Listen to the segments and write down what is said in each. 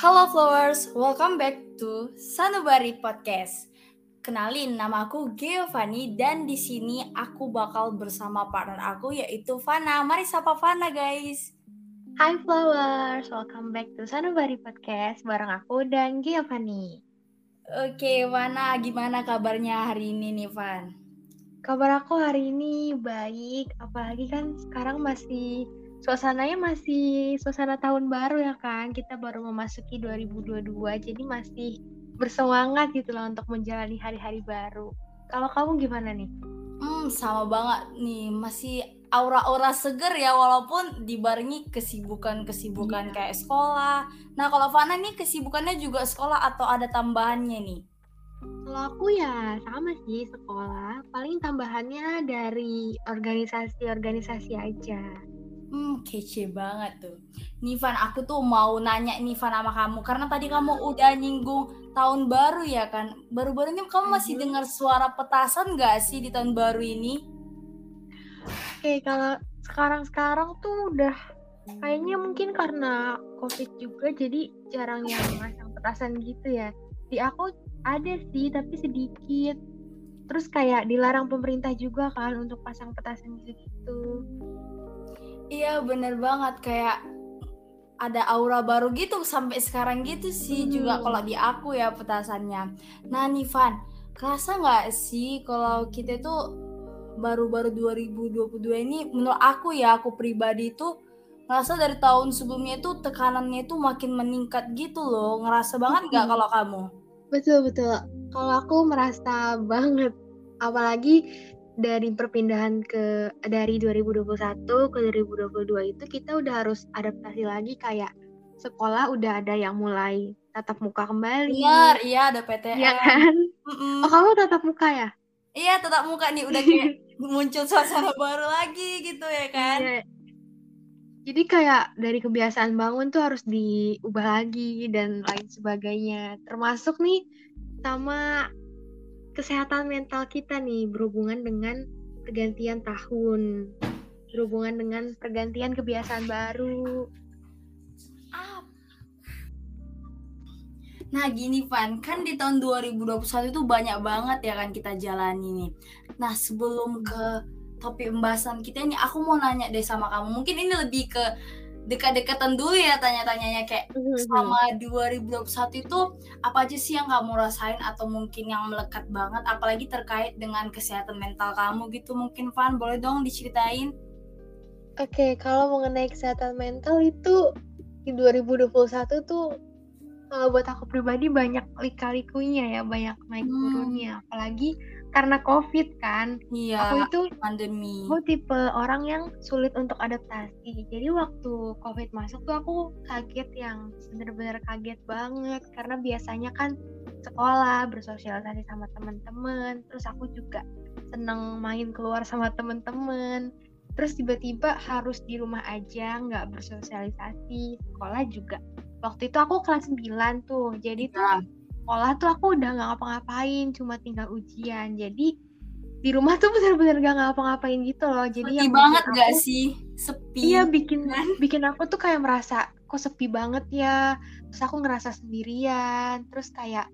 Halo Flowers, welcome back to Sanubari Podcast. Kenalin, nama aku Giovanni dan di sini aku bakal bersama partner aku yaitu Fana. Mari sapa Fana, guys. Hai Flowers, welcome back to Sanubari Podcast bareng aku dan Giovanni. Oke, Fana, gimana kabarnya hari ini nih, Van? Kabar aku hari ini baik, apalagi kan sekarang masih suasananya masih suasana tahun baru ya kan. Kita baru memasuki 2022, jadi masih bersemangat gitu loh untuk menjalani hari-hari baru. Kalau kamu gimana nih? Hmm, sama banget nih, masih aura-aura seger ya walaupun dibarengi kesibukan-kesibukan Iya. kayak sekolah. Nah, kalau Fana nih kesibukannya juga sekolah atau ada tambahannya nih? Kalau aku ya sama sih sekolah, paling tambahannya dari organisasi-organisasi aja. Hmm, kece banget tuh. Nih Van, aku tuh mau nanya nih Van sama kamu karena tadi kamu udah nyinggung tahun baru ya kan. Baru-baru ini kamu masih Mhm. dengar suara petasan gak sih di tahun baru ini? Oke, kalau sekarang-sekarang tuh udah kayaknya mungkin karena COVID juga jadi jarang yang masang petasan gitu ya. Di aku ada sih tapi sedikit. Terus kayak dilarang pemerintah juga kan untuk pasang petasan gitu-gitu. Iya bener banget kayak ada aura baru gitu sampai sekarang gitu sih juga Hmm. kalau di aku ya petasannya. Nah nih Van, kerasa nggak sih kalau kita tuh baru-baru 2022 ini menurut aku ya aku pribadi itu ngerasa dari tahun sebelumnya itu tekanannya itu makin meningkat gitu loh. Ngerasa banget nggak Hmm. kalau kamu? Betul betul. Kalau aku merasa banget, apalagi dari perpindahan ke dari 2021 ke 2022 itu kita udah harus adaptasi lagi kayak sekolah udah ada yang mulai tatap muka kembali. Bener, iya ada PTM. Iya kan? Mm-mm. Oh, kamu tatap muka ya? Iya tetap muka nih udah kayak muncul suasana baru lagi gitu ya kan? Iya. Jadi kayak dari kebiasaan bangun tuh harus diubah lagi dan lain sebagainya. Termasuk nih sama kesehatan mental kita nih berhubungan dengan pergantian tahun, berhubungan dengan pergantian kebiasaan baru. Ah. Nah gini Van, kan di tahun 2021 itu banyak banget ya kan kita jalani nih. Nah sebelum ke topik pembahasan kita ini, aku mau nanya deh sama kamu. Mungkin ini lebih ke dekat-dekatan dulu ya tanya-tanyanya kayak selama 2021 itu apa aja sih yang kamu rasain atau mungkin yang melekat banget apalagi terkait dengan kesehatan mental kamu gitu mungkin Van boleh dong diceritain Oke, kalau mengenai kesehatan mental itu di 2021 tuh kalau buat aku pribadi banyak lika-likunya ya, banyak naik Hmm. turunnya. Apalagi karena COVID kan. iya Aku itu pandemi aku tipe orang yang sulit untuk adaptasi. Jadi waktu COVID masuk tuh aku kaget yang bener-bener kaget banget karena biasanya kan sekolah bersosialisasi sama teman-teman, terus aku juga seneng main keluar sama teman-teman. Terus tiba-tiba harus di rumah aja, nggak bersosialisasi. Sekolah juga. Waktu itu aku kelas 9 tuh. Jadi tuh Nah, sekolah tuh aku udah nggak ngapa-ngapain, cuma tinggal ujian. Jadi di rumah tuh bener-bener gak ngapa-ngapain gitu loh. Jadi sepi yang banget bikin gak aku- sih sepi Iya bikin kan? bikin aku tuh kayak merasa kok sepi banget ya. Terus aku ngerasa sendirian. Terus kayak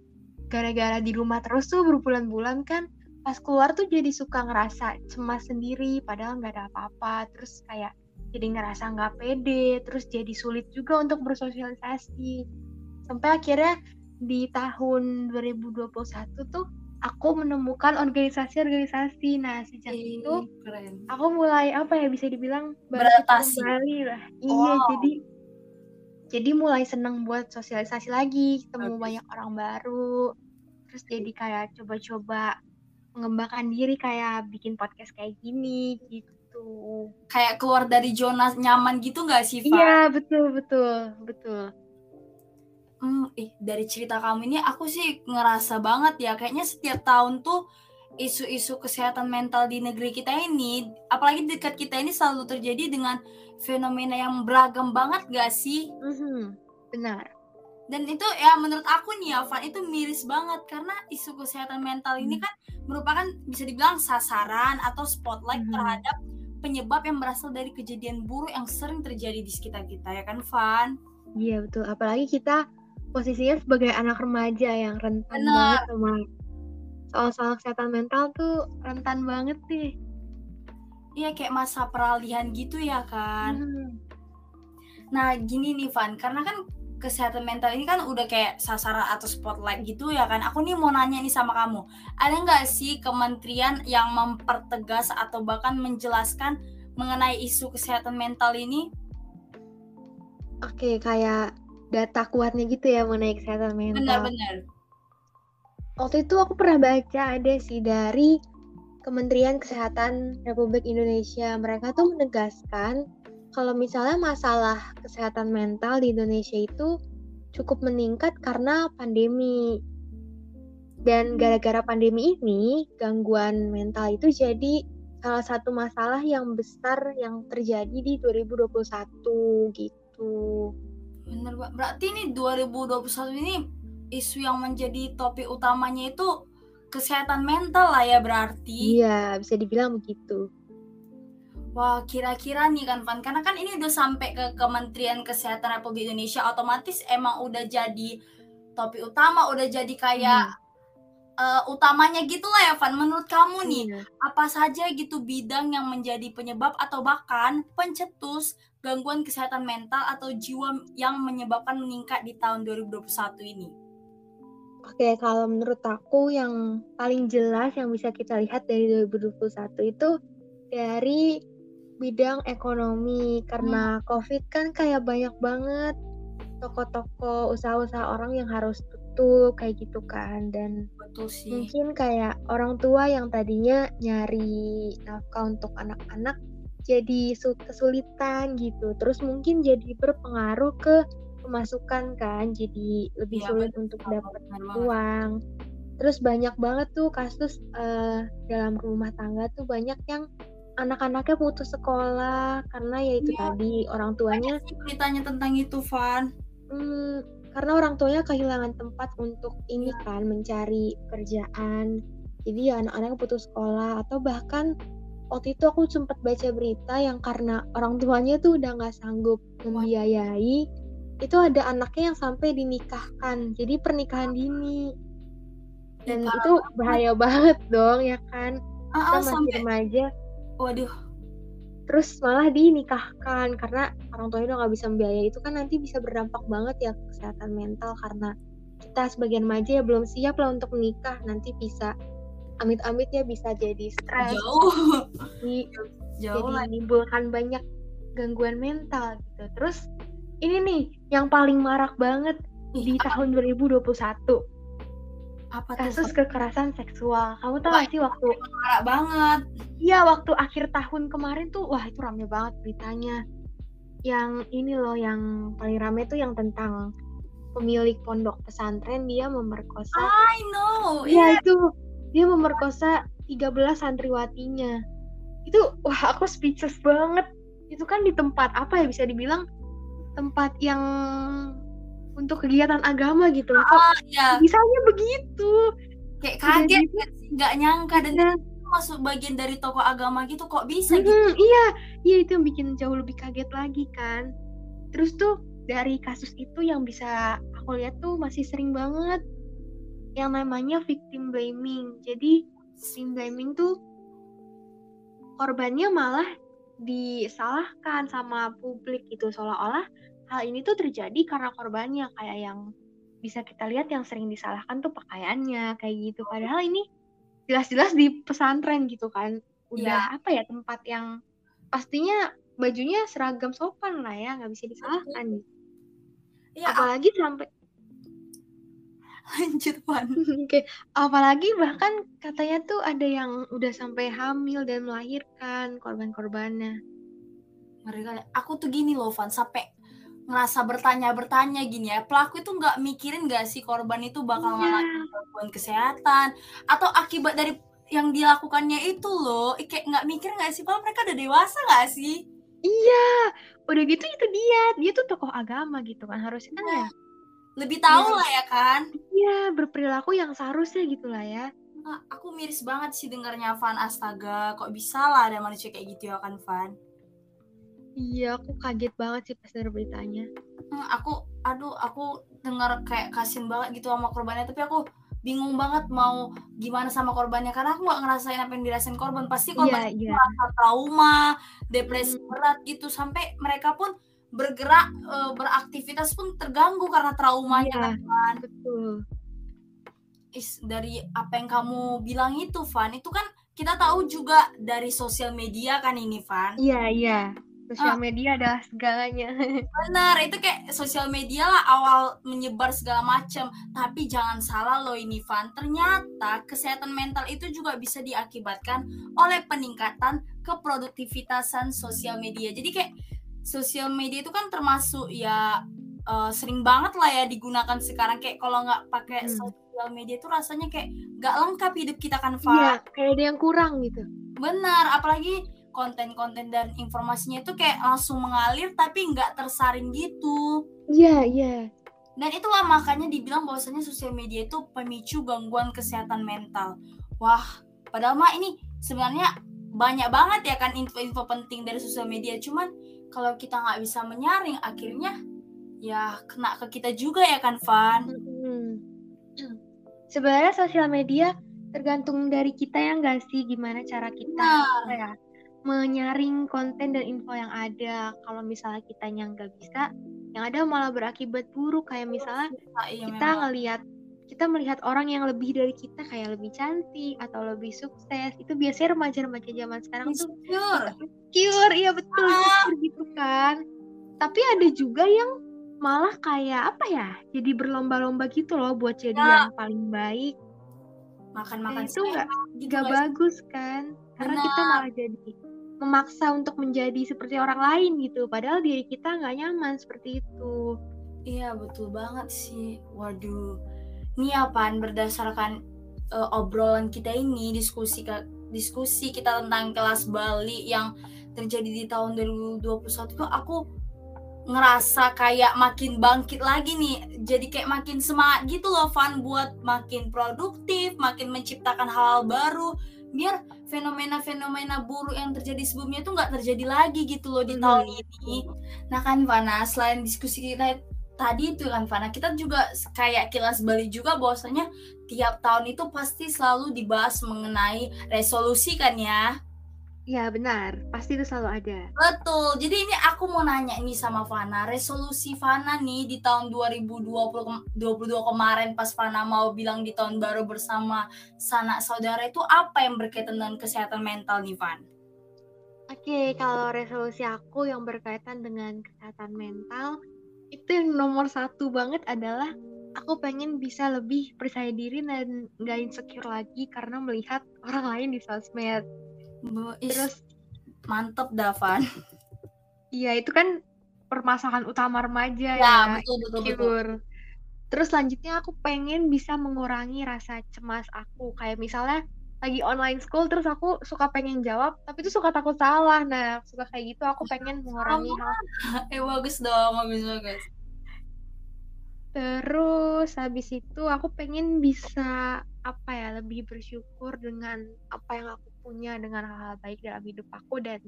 gara-gara di rumah terus tuh berbulan-bulan kan pas keluar tuh jadi suka ngerasa cemas sendiri padahal nggak ada apa-apa. Terus kayak jadi ngerasa nggak pede. Terus jadi sulit juga untuk bersosialisasi. Sampai akhirnya di tahun 2021 tuh aku menemukan organisasi-organisasi. Nah, sejak Ih, itu keren aku mulai apa ya bisa dibilang Beradaptasi. kembali lah iya Wow. jadi jadi mulai seneng buat sosialisasi lagi ketemu Bagus. banyak orang baru terus jadi kayak coba-coba mengembangkan diri kayak bikin podcast kayak gini gitu kayak keluar dari zona nyaman gitu gak sih iya betul betul betul Hmm, ih, dari cerita kamu ini aku sih ngerasa banget ya kayaknya setiap tahun tuh isu-isu kesehatan mental di negeri kita ini apalagi dekat kita ini selalu terjadi dengan fenomena yang beragam banget gak sih Mhm, benar dan itu ya menurut aku nih Van itu miris banget karena isu kesehatan mental ini Hmm. kan merupakan bisa dibilang sasaran atau spotlight Mhm. terhadap penyebab yang berasal dari kejadian buruk yang sering terjadi di sekitar kita ya kan Van Iya betul, apalagi kita posisinya sebagai anak remaja yang rentan Bener. banget sama soal-soal kesehatan mental tuh rentan banget nih. Iya kayak masa peralihan gitu ya kan. Hmm. Nah gini nih Van, karena kan kesehatan mental ini kan udah kayak sasaran atau spotlight gitu ya kan. Aku nih mau nanya nih sama kamu, ada nggak sih kementerian yang mempertegas atau bahkan menjelaskan mengenai isu kesehatan mental ini? Oke, kayak data kuatnya gitu ya mengenai kesehatan mental. Benar-benar. Waktu itu aku pernah baca ada sih dari Kementerian Kesehatan Republik Indonesia. Mereka tuh menegaskan kalau misalnya masalah kesehatan mental di Indonesia itu cukup meningkat karena pandemi. Dan gara-gara pandemi ini, gangguan mental itu jadi salah satu masalah yang besar yang terjadi di 2021 gitu. Bener Mbak. Berarti ini 2021 ini isu yang menjadi topik utamanya itu kesehatan mental lah ya berarti. Iya, bisa dibilang begitu. Wah, kira-kira nih kan Van, karena kan ini udah sampai ke Kementerian Kesehatan Republik Indonesia, otomatis emang udah jadi topik utama, udah jadi kayak eh, utamanya gitu lah ya Van. Menurut kamu nih, Iya. apa saja gitu bidang yang menjadi penyebab atau bahkan pencetus gangguan kesehatan mental atau jiwa yang menyebabkan meningkat di tahun 2021 ini? Oke, kalau menurut aku yang paling jelas yang bisa kita lihat dari 2021 itu dari bidang ekonomi karena COVID kan kayak banyak banget toko-toko usaha-usaha orang yang harus tutup kayak gitu kan dan Betul sih. mungkin kayak orang tua yang tadinya nyari nafkah untuk anak-anak jadi su- kesulitan gitu terus mungkin jadi berpengaruh ke pemasukan kan jadi lebih Iya, sulit untuk dapat uang. Terus banyak banget tuh kasus eh, dalam rumah tangga tuh banyak yang anak-anaknya putus sekolah karena ya itu Iya. tadi orang tuanya beritanya tentang itu, Van. hmm, karena orang tuanya kehilangan tempat untuk ini Iya. kan mencari pekerjaan. Jadi ya anak-anaknya putus sekolah atau bahkan waktu itu aku sempat baca berita yang karena orang tuanya tuh udah nggak sanggup membiayai itu ada anaknya yang sampai dinikahkan. Jadi pernikahan dini. Dan parah itu bahaya banget dong ya kan? Ah, kita ah, masih sampai remaja. Waduh. Terus malah dinikahkan karena orang tuanya udah nggak bisa membiayai. Itu kan nanti bisa berdampak banget ya ke kesehatan mental karena kita sebagian remaja ya belum siap lah untuk menikah. Nanti bisa amit-amit ya bisa jadi stres jauh. jadi jauh jadi menimbulkan banyak gangguan mental gitu. Terus ini nih yang paling marak banget Ih, di tahun 2021 apa tuh? Kasus Van? kekerasan seksual. Kamu tahu gak sih waktu parah banget. Iya waktu akhir tahun kemarin tuh wah itu rame banget beritanya. Yang ini loh yang paling rame tuh yang tentang pemilik pondok pesantren dia memerkosa I know. Iya. itu dia memerkosa 13 santriwatinya. Itu wah aku speechless banget. Itu kan di tempat apa ya bisa dibilang tempat yang untuk kegiatan agama gitu. Kok ah ya bisanya begitu? kayak kaget gitu. nggak nyangka dan Iya. itu masuk bagian dari toko agama gitu kok bisa gitu Mhm, iya, iya itu yang bikin jauh lebih kaget lagi kan. Terus tuh dari kasus itu yang bisa aku lihat tuh masih sering banget yang namanya victim blaming. Jadi victim blaming tuh korbannya malah disalahkan sama publik gitu. Seolah-olah hal ini tuh terjadi karena korbannya. Kayak yang bisa kita lihat yang sering disalahkan tuh pakaiannya kayak gitu. Padahal ini jelas-jelas di pesantren gitu kan. Udah apa ya tempat yang pastinya bajunya seragam sopan lah ya nggak bisa disalahkan ya apalagi sampai lanjut Van Oke, apalagi bahkan katanya tuh ada yang udah sampai hamil dan melahirkan korban-korbannya. mereka aku tuh gini loh Van sampai ngerasa bertanya-bertanya gini ya. Pelaku itu nggak mikirin nggak sih korban itu bakal Iya. ngalamin gangguan kesehatan? Atau akibat dari yang dilakukannya itu loh kayak nggak mikir nggak sih Padahal mereka udah dewasa nggak sih? Iya, udah gitu itu dia, dia tuh tokoh agama gitu kan harusnya kan ya, lebih tahu Iya. lah ya kan iya berperilaku yang seharusnya gitu lah ya. Ah, aku miris banget sih dengarnya Van astaga kok bisa lah ada manusia kayak gitu ya kan Van Iya, aku kaget banget sih pas denger beritanya. Hmm, aku aduh aku dengar kayak kasian banget gitu sama korbannya tapi aku bingung banget mau gimana sama korbannya karena aku nggak ngerasain apa yang dirasain korban pasti korban Iya, iya. merasa trauma depresi Hmm. berat gitu sampai mereka pun bergerak eh, beraktivitas pun terganggu karena traumanya Iya. kan Betul. Is, dari apa yang kamu bilang itu Van itu kan kita tahu juga dari sosial media kan ini Van Iya, iya. Ah. Sosial media adalah segalanya. Benar, itu kayak sosial media lah awal menyebar segala macam. Tapi jangan salah loh ini Van, ternyata kesehatan mental itu juga bisa diakibatkan oleh peningkatan keproduktivitasan sosial media. Jadi kayak sosial media itu kan termasuk ya eh, sering banget lah ya digunakan sekarang kayak kalau nggak pakai Hmm. sosial media itu rasanya kayak nggak lengkap hidup kita kan Van. Iya, kayak ada yang kurang gitu. Benar, apalagi konten-konten dan informasinya itu kayak langsung mengalir tapi nggak tersaring gitu. Iya, iya. Dan itulah makanya dibilang bahwasanya sosial media itu pemicu gangguan kesehatan mental. Wah, padahal mah ini sebenarnya banyak banget ya kan info-info penting dari sosial media. Cuman kalau kita nggak bisa menyaring, akhirnya ya kena ke kita juga ya kan, Van? Sebenarnya sosial media tergantung dari kita ya nggak sih gimana cara kita apa ya menyaring konten dan info yang ada. Kalau misalnya kitanya nggak bisa, yang ada malah berakibat buruk kayak misalnya Ah, iya kita memang. ngelihat kita melihat orang yang lebih dari kita kayak lebih cantik atau lebih sukses itu biasanya remaja-remaja zaman sekarang tuh Insecure. insecure iya betul Ah. insecure gitu kan tapi ada juga yang malah kayak apa ya jadi berlomba-lomba gitu loh buat jadi Ya. yang paling baik Makan-makan itu nggak gitu nggak sih? bagus kan karena kita Benar. malah jadi memaksa untuk menjadi seperti orang lain gitu padahal diri kita nggak nyaman seperti itu Iya betul banget sih. Waduh. Ini apaan berdasarkan eh, obrolan kita ini diskusi diskusi kita tentang kelas Bali yang terjadi di tahun 2021 tuh aku ngerasa kayak makin bangkit lagi nih. Jadi kayak makin semangat gitu loh Van buat makin produktif, makin menciptakan hal-hal baru biar fenomena-fenomena buruk yang terjadi sebelumnya tuh nggak terjadi lagi gitu loh di Hmm. tahun ini. Nah kan Vana, selain diskusi kita tadi itu kan Vana, kita juga kayak kilas balik juga bahwasanya tiap tahun itu pasti selalu dibahas mengenai resolusi kan ya. ya benar pasti itu selalu ada Betul. Jadi ini aku mau nanya nih sama Vana, resolusi Vana nih di tahun 2020 kem- 22 kemarin pas Vana mau bilang di tahun baru bersama sanak saudara itu apa yang berkaitan dengan kesehatan mental nih Van? Oke, kalau resolusi aku yang berkaitan dengan kesehatan mental, itu yang nomor satu banget adalah aku pengen bisa lebih percaya diri dan nggak insecure lagi karena melihat orang lain di sosmed. Is, Terus, mantep dah Van. iya itu kan permasalahan utama remaja Ya, ya, betul betul betul. Terus selanjutnya aku pengen bisa mengurangi rasa cemas aku. Kayak misalnya lagi online school terus aku suka pengen jawab tapi itu suka takut salah. Nah, suka kayak gitu aku pengen mengurangi hal Eh bagus dong, bagus bagus. Terus habis itu aku pengen bisa apa ya lebih bersyukur dengan apa yang aku punya dengan hal-hal baik dalam hidup aku dan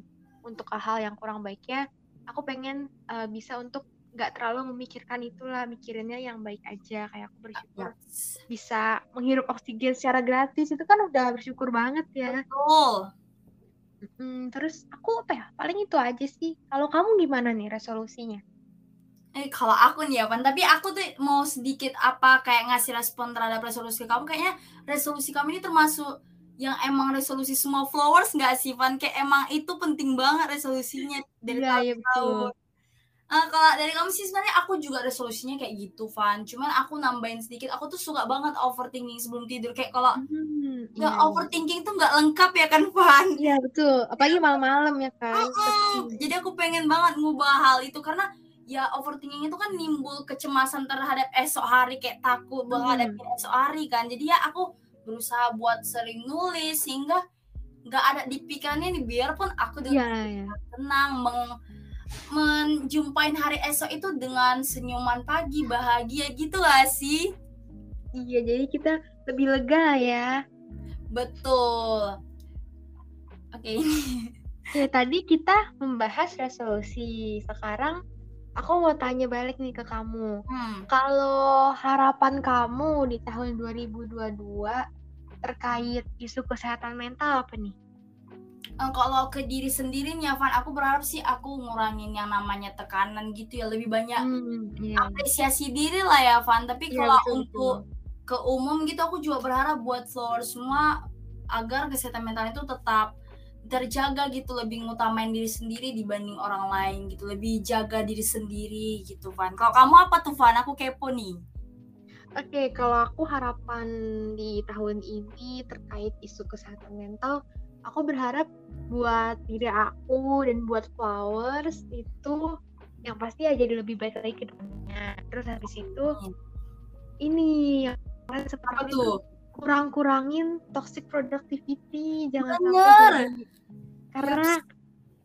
untuk hal-hal yang kurang baiknya aku pengen eh, bisa untuk nggak terlalu memikirkan itulah mikirinnya yang baik aja kayak aku bersyukur Yes. bisa menghirup oksigen secara gratis itu kan udah bersyukur banget ya Betul. Mm, terus aku apa ya paling itu aja sih kalau kamu gimana nih resolusinya Eh kalau aku nih ya Van, tapi aku tuh mau sedikit apa kayak ngasih respon terhadap resolusi kamu. Kayaknya resolusi kamu ini termasuk yang emang resolusi semua flowers nggak sih Van? Kayak emang itu penting banget resolusinya dari Iya, tahun ke betul. tahun. Eh, kalau dari kamu sih sebenarnya aku juga resolusinya kayak gitu Van. Cuman aku nambahin sedikit. Aku tuh suka banget overthinking sebelum tidur. Kayak kalau Hmm, nggak iya, iya. overthinking tuh nggak lengkap ya kan Van? Iya betul, apalagi malam-malam ya kan. Mm-mm. sepi. Jadi aku pengen banget ngubah hal itu karena ya overthinking itu kan nimbul kecemasan terhadap esok hari kayak takut menghadapi esok hari kan. Jadi ya aku berusaha buat sering nulis sehingga nggak ada di pikirannya nih biarpun aku dengan Iya, ya. tenang meng menjumpain hari esok itu dengan senyuman pagi bahagia gitu gak sih? Iya, jadi kita lebih lega ya. Betul. Oke. Ya, tadi kita membahas resolusi. Sekarang aku mau tanya balik nih ke kamu. Hmm. Kalau harapan kamu di tahun 2022 terkait isu kesehatan mental apa nih? Eh, kalau ke diri sendiri nih Van aku berharap sih aku ngurangin yang namanya tekanan gitu ya lebih banyak Hmm, iya. apresiasi diri lah ya Van tapi Iya, kalau untuk ke umum gitu aku juga berharap buat follower semua agar kesehatan mental itu tetap terjaga gitu lebih ngutamain diri sendiri dibanding orang lain gitu lebih jaga diri sendiri gitu Van kalau kamu apa tuh Van aku kepo nih. Oke, kalau aku harapan di tahun ini terkait isu kesehatan mental, aku berharap buat diri aku dan buat flowers itu yang pasti ya jadi lebih baik lagi ke depannya. Terus habis itu Hmm. ini yang apa itu tuh kurang-kurangin toxic productivity, jangan Bener. sampai jadi karena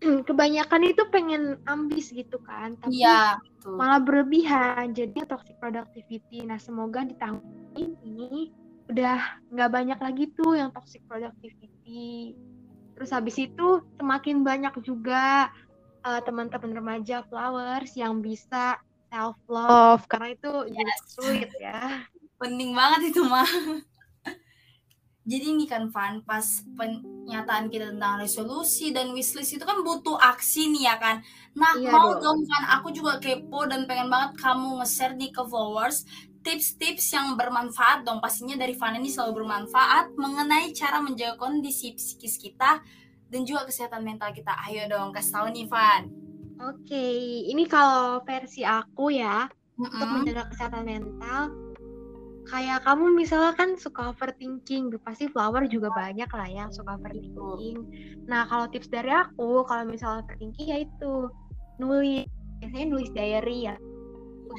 kebanyakan itu pengen ambis gitu kan, tapi iya betul malah berlebihan jadinya toxic productivity nah semoga di tahun ini udah nggak banyak lagi tuh yang toxic productivity terus habis itu semakin banyak juga uh, teman-teman remaja flowers yang bisa self love karena itu jadi Yes. sulit ya. Penting banget itu mah jadi ini kan Van pas pernyataan kita tentang resolusi dan wishlist itu kan butuh aksi nih ya kan? Nah Iya mau dong. dong Van aku juga kepo dan pengen banget kamu nge-share nih ke followers tips-tips yang bermanfaat dong. Pastinya dari Van ini selalu bermanfaat mengenai cara menjaga kondisi psikis kita dan juga kesehatan mental kita. Ayo dong kasih tahu nih Van oke ini kalau versi aku ya untuk Mm-mm. menjaga kesehatan mental kayak kamu misalnya kan suka overthinking pasti flower juga banyak lah ya yang suka overthinking. Nah kalau tips dari aku kalau misalnya overthinking ya itu nulis. Biasanya nulis diary ya.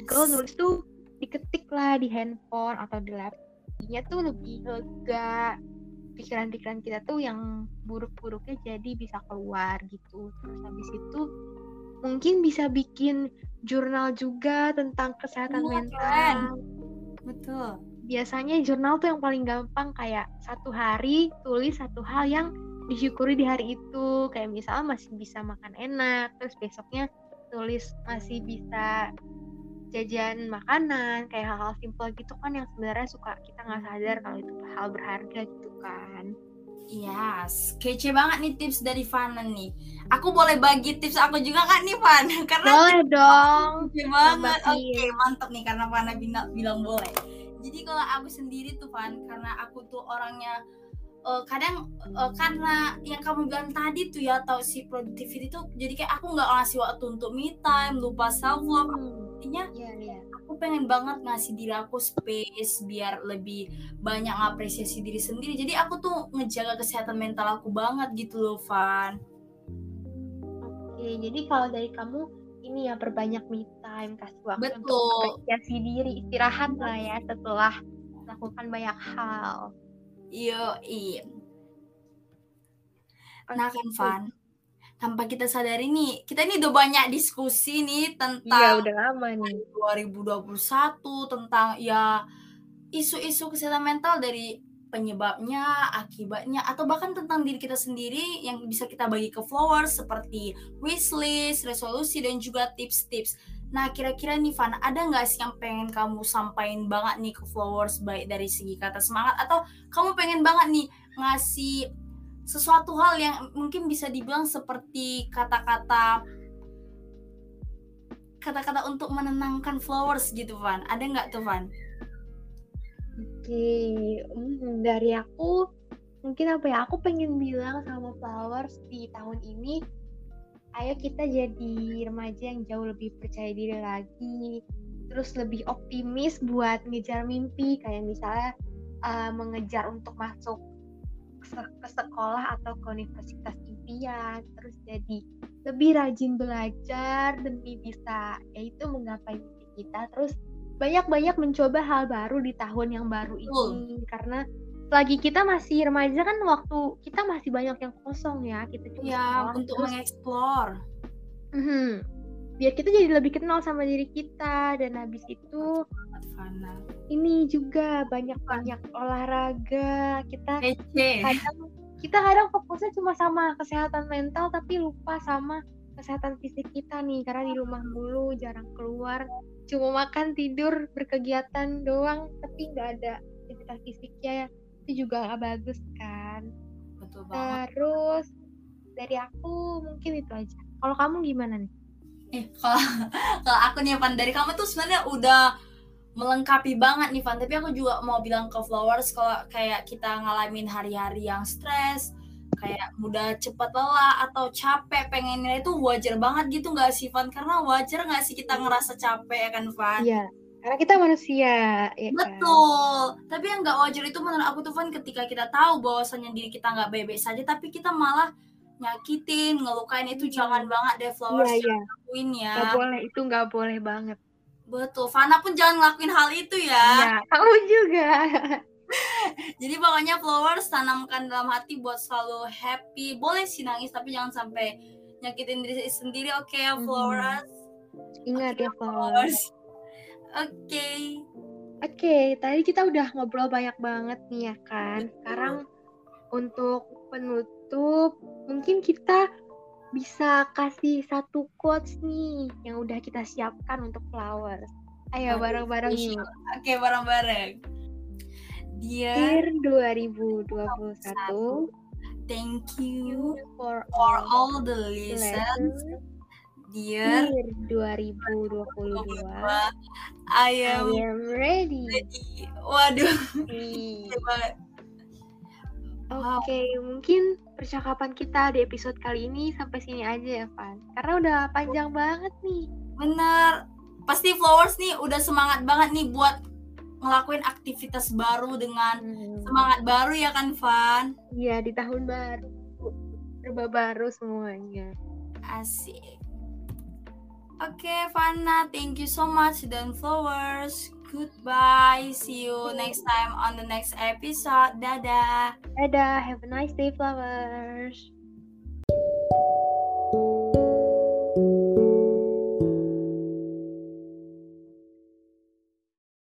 Kalau nulis tuh diketik lah di handphone atau di laptopnya tuh lebih lega. Pikiran-pikiran kita tuh yang buruk-buruknya jadi bisa keluar gitu. Terus habis itu mungkin bisa bikin jurnal juga tentang kesehatan Wah, mental. betul. Biasanya jurnal tuh yang paling gampang kayak satu hari tulis satu hal yang disyukuri di hari itu. Kayak misalnya masih bisa makan enak terus besoknya tulis masih bisa jajan makanan kayak hal-hal simpel gitu kan yang sebenarnya suka kita nggak sadar kalau itu hal berharga gitu kan Yes, kece banget nih tips dari Fana nih. Aku boleh bagi tips aku juga kan nih Van? Karena boleh dong kece banget. Oke, Bagiin. mantap nih karena Fana bilang, bilang boleh. Jadi kalau aku sendiri tuh Van, karena aku tuh orangnya eh, kadang eh, karena yang kamu bilang tadi tuh ya atau si productivity tuh jadi kayak aku nggak ngasih waktu untuk me time, lupa self love. Hmm, Intinya iya iya. aku pengen banget ngasih diri aku space biar lebih banyak ngapresiasi diri sendiri. Jadi aku tuh ngejaga kesehatan mental aku banget gitu loh Van. Oke jadi kalau dari kamu ini ya perbanyak me time kasih waktu untuk Betul. apresiasi diri istirahat lah ya setelah melakukan banyak hal. Yo nah kan. Van tanpa kita sadari nih kita ini udah banyak diskusi nih Iya tentang udah lama nih. 2021 tentang ya isu-isu kesehatan mental dari penyebabnya, akibatnya, atau bahkan tentang diri kita sendiri yang bisa kita bagi ke followers seperti wishlist, resolusi, dan juga tips-tips. Nah, kira-kira nih Van, ada nggak sih yang pengen kamu sampaikan banget nih ke followers baik dari segi kata semangat atau kamu pengen banget nih ngasih sesuatu hal yang mungkin bisa dibilang seperti kata-kata kata-kata untuk menenangkan flowers gitu Van ada nggak tuh Van? Oke, hmm, dari aku mungkin apa ya? Aku pengen bilang sama flowers di tahun ini, ayo kita jadi remaja yang jauh lebih percaya diri lagi, terus lebih optimis buat ngejar mimpi, kayak misalnya uh, mengejar untuk masuk ke sekolah atau ke universitas impian, terus jadi lebih rajin belajar demi bisa yaitu menggapai mimpi kita, terus banyak-banyak mencoba hal baru di tahun yang baru ini karena lagi kita masih remaja kan waktu kita masih banyak yang kosong ya kita cuma Ya sekolah, untuk terus, mengeksplor. mhm, biar kita jadi lebih kenal sama diri kita. Dan habis itu Fana. ini juga banyak-banyak olahraga. Kita Kece. kadang kita kadang fokusnya cuma sama kesehatan mental tapi lupa sama kesehatan fisik kita nih. Karena di rumah mulu jarang keluar. Cuma makan tidur berkegiatan doang. Tapi nggak ada aktivitas fisiknya ya. Itu juga nggak bagus kan? Betul banget. Terus dari aku mungkin itu aja. Kalau kamu gimana nih eh kalau kalau aku nih Van dari kamu tuh sebenarnya udah melengkapi banget nih Van. Tapi aku juga mau bilang ke Flowers kalau kayak kita ngalamin hari-hari yang stres kayak mudah cepat lelah atau capek pengennya itu wajar banget gitu nggak sih Van? Karena wajar nggak sih kita ngerasa capek ya kan Van? Iya karena kita manusia ya kan? betul. Tapi yang nggak wajar itu menurut aku tuh Van ketika kita tahu bahwasannya diri kita nggak baik-baik saja tapi kita malah nyakitin ngelukain itu jangan banget deh Flowers Iya, iya. jangan lakuin ya nggak boleh itu nggak boleh banget betul Fana pun jangan ngelakuin hal itu ya Iya, kamu juga Jadi pokoknya flowers tanamkan dalam hati buat selalu happy. Boleh sih nangis tapi jangan sampai nyakitin diri sendiri. Oke ya Mhm. flowers. ingat Oke, ya flowers Oke. Oke, tadi kita udah ngobrol banyak banget nih ya kan. Sekarang untuk penutup, mungkin kita bisa kasih satu quotes nih yang udah kita siapkan untuk flowers. Ayo bareng-bareng iya. yuk. Oke bareng-bareng. Dear, Dear 2021, thank you for for all all the lessons. Dear, Dear 2022, I I am am ready. ready. Waduh, Nih. Gede banget. Wow. Oke, mungkin percakapan kita di episode kali ini sampai sini aja ya, Van. Karena udah panjang banget nih. Bener. Pasti flowers nih udah semangat banget nih buat ngelakuin aktivitas baru dengan semangat baru ya kan Van Iya, di tahun baru. Serba baru semuanya. asik oke Vana thank you so much dan flowers goodbye. See you next time on the next episode. Dadah. Dadah, have a nice day, flowers.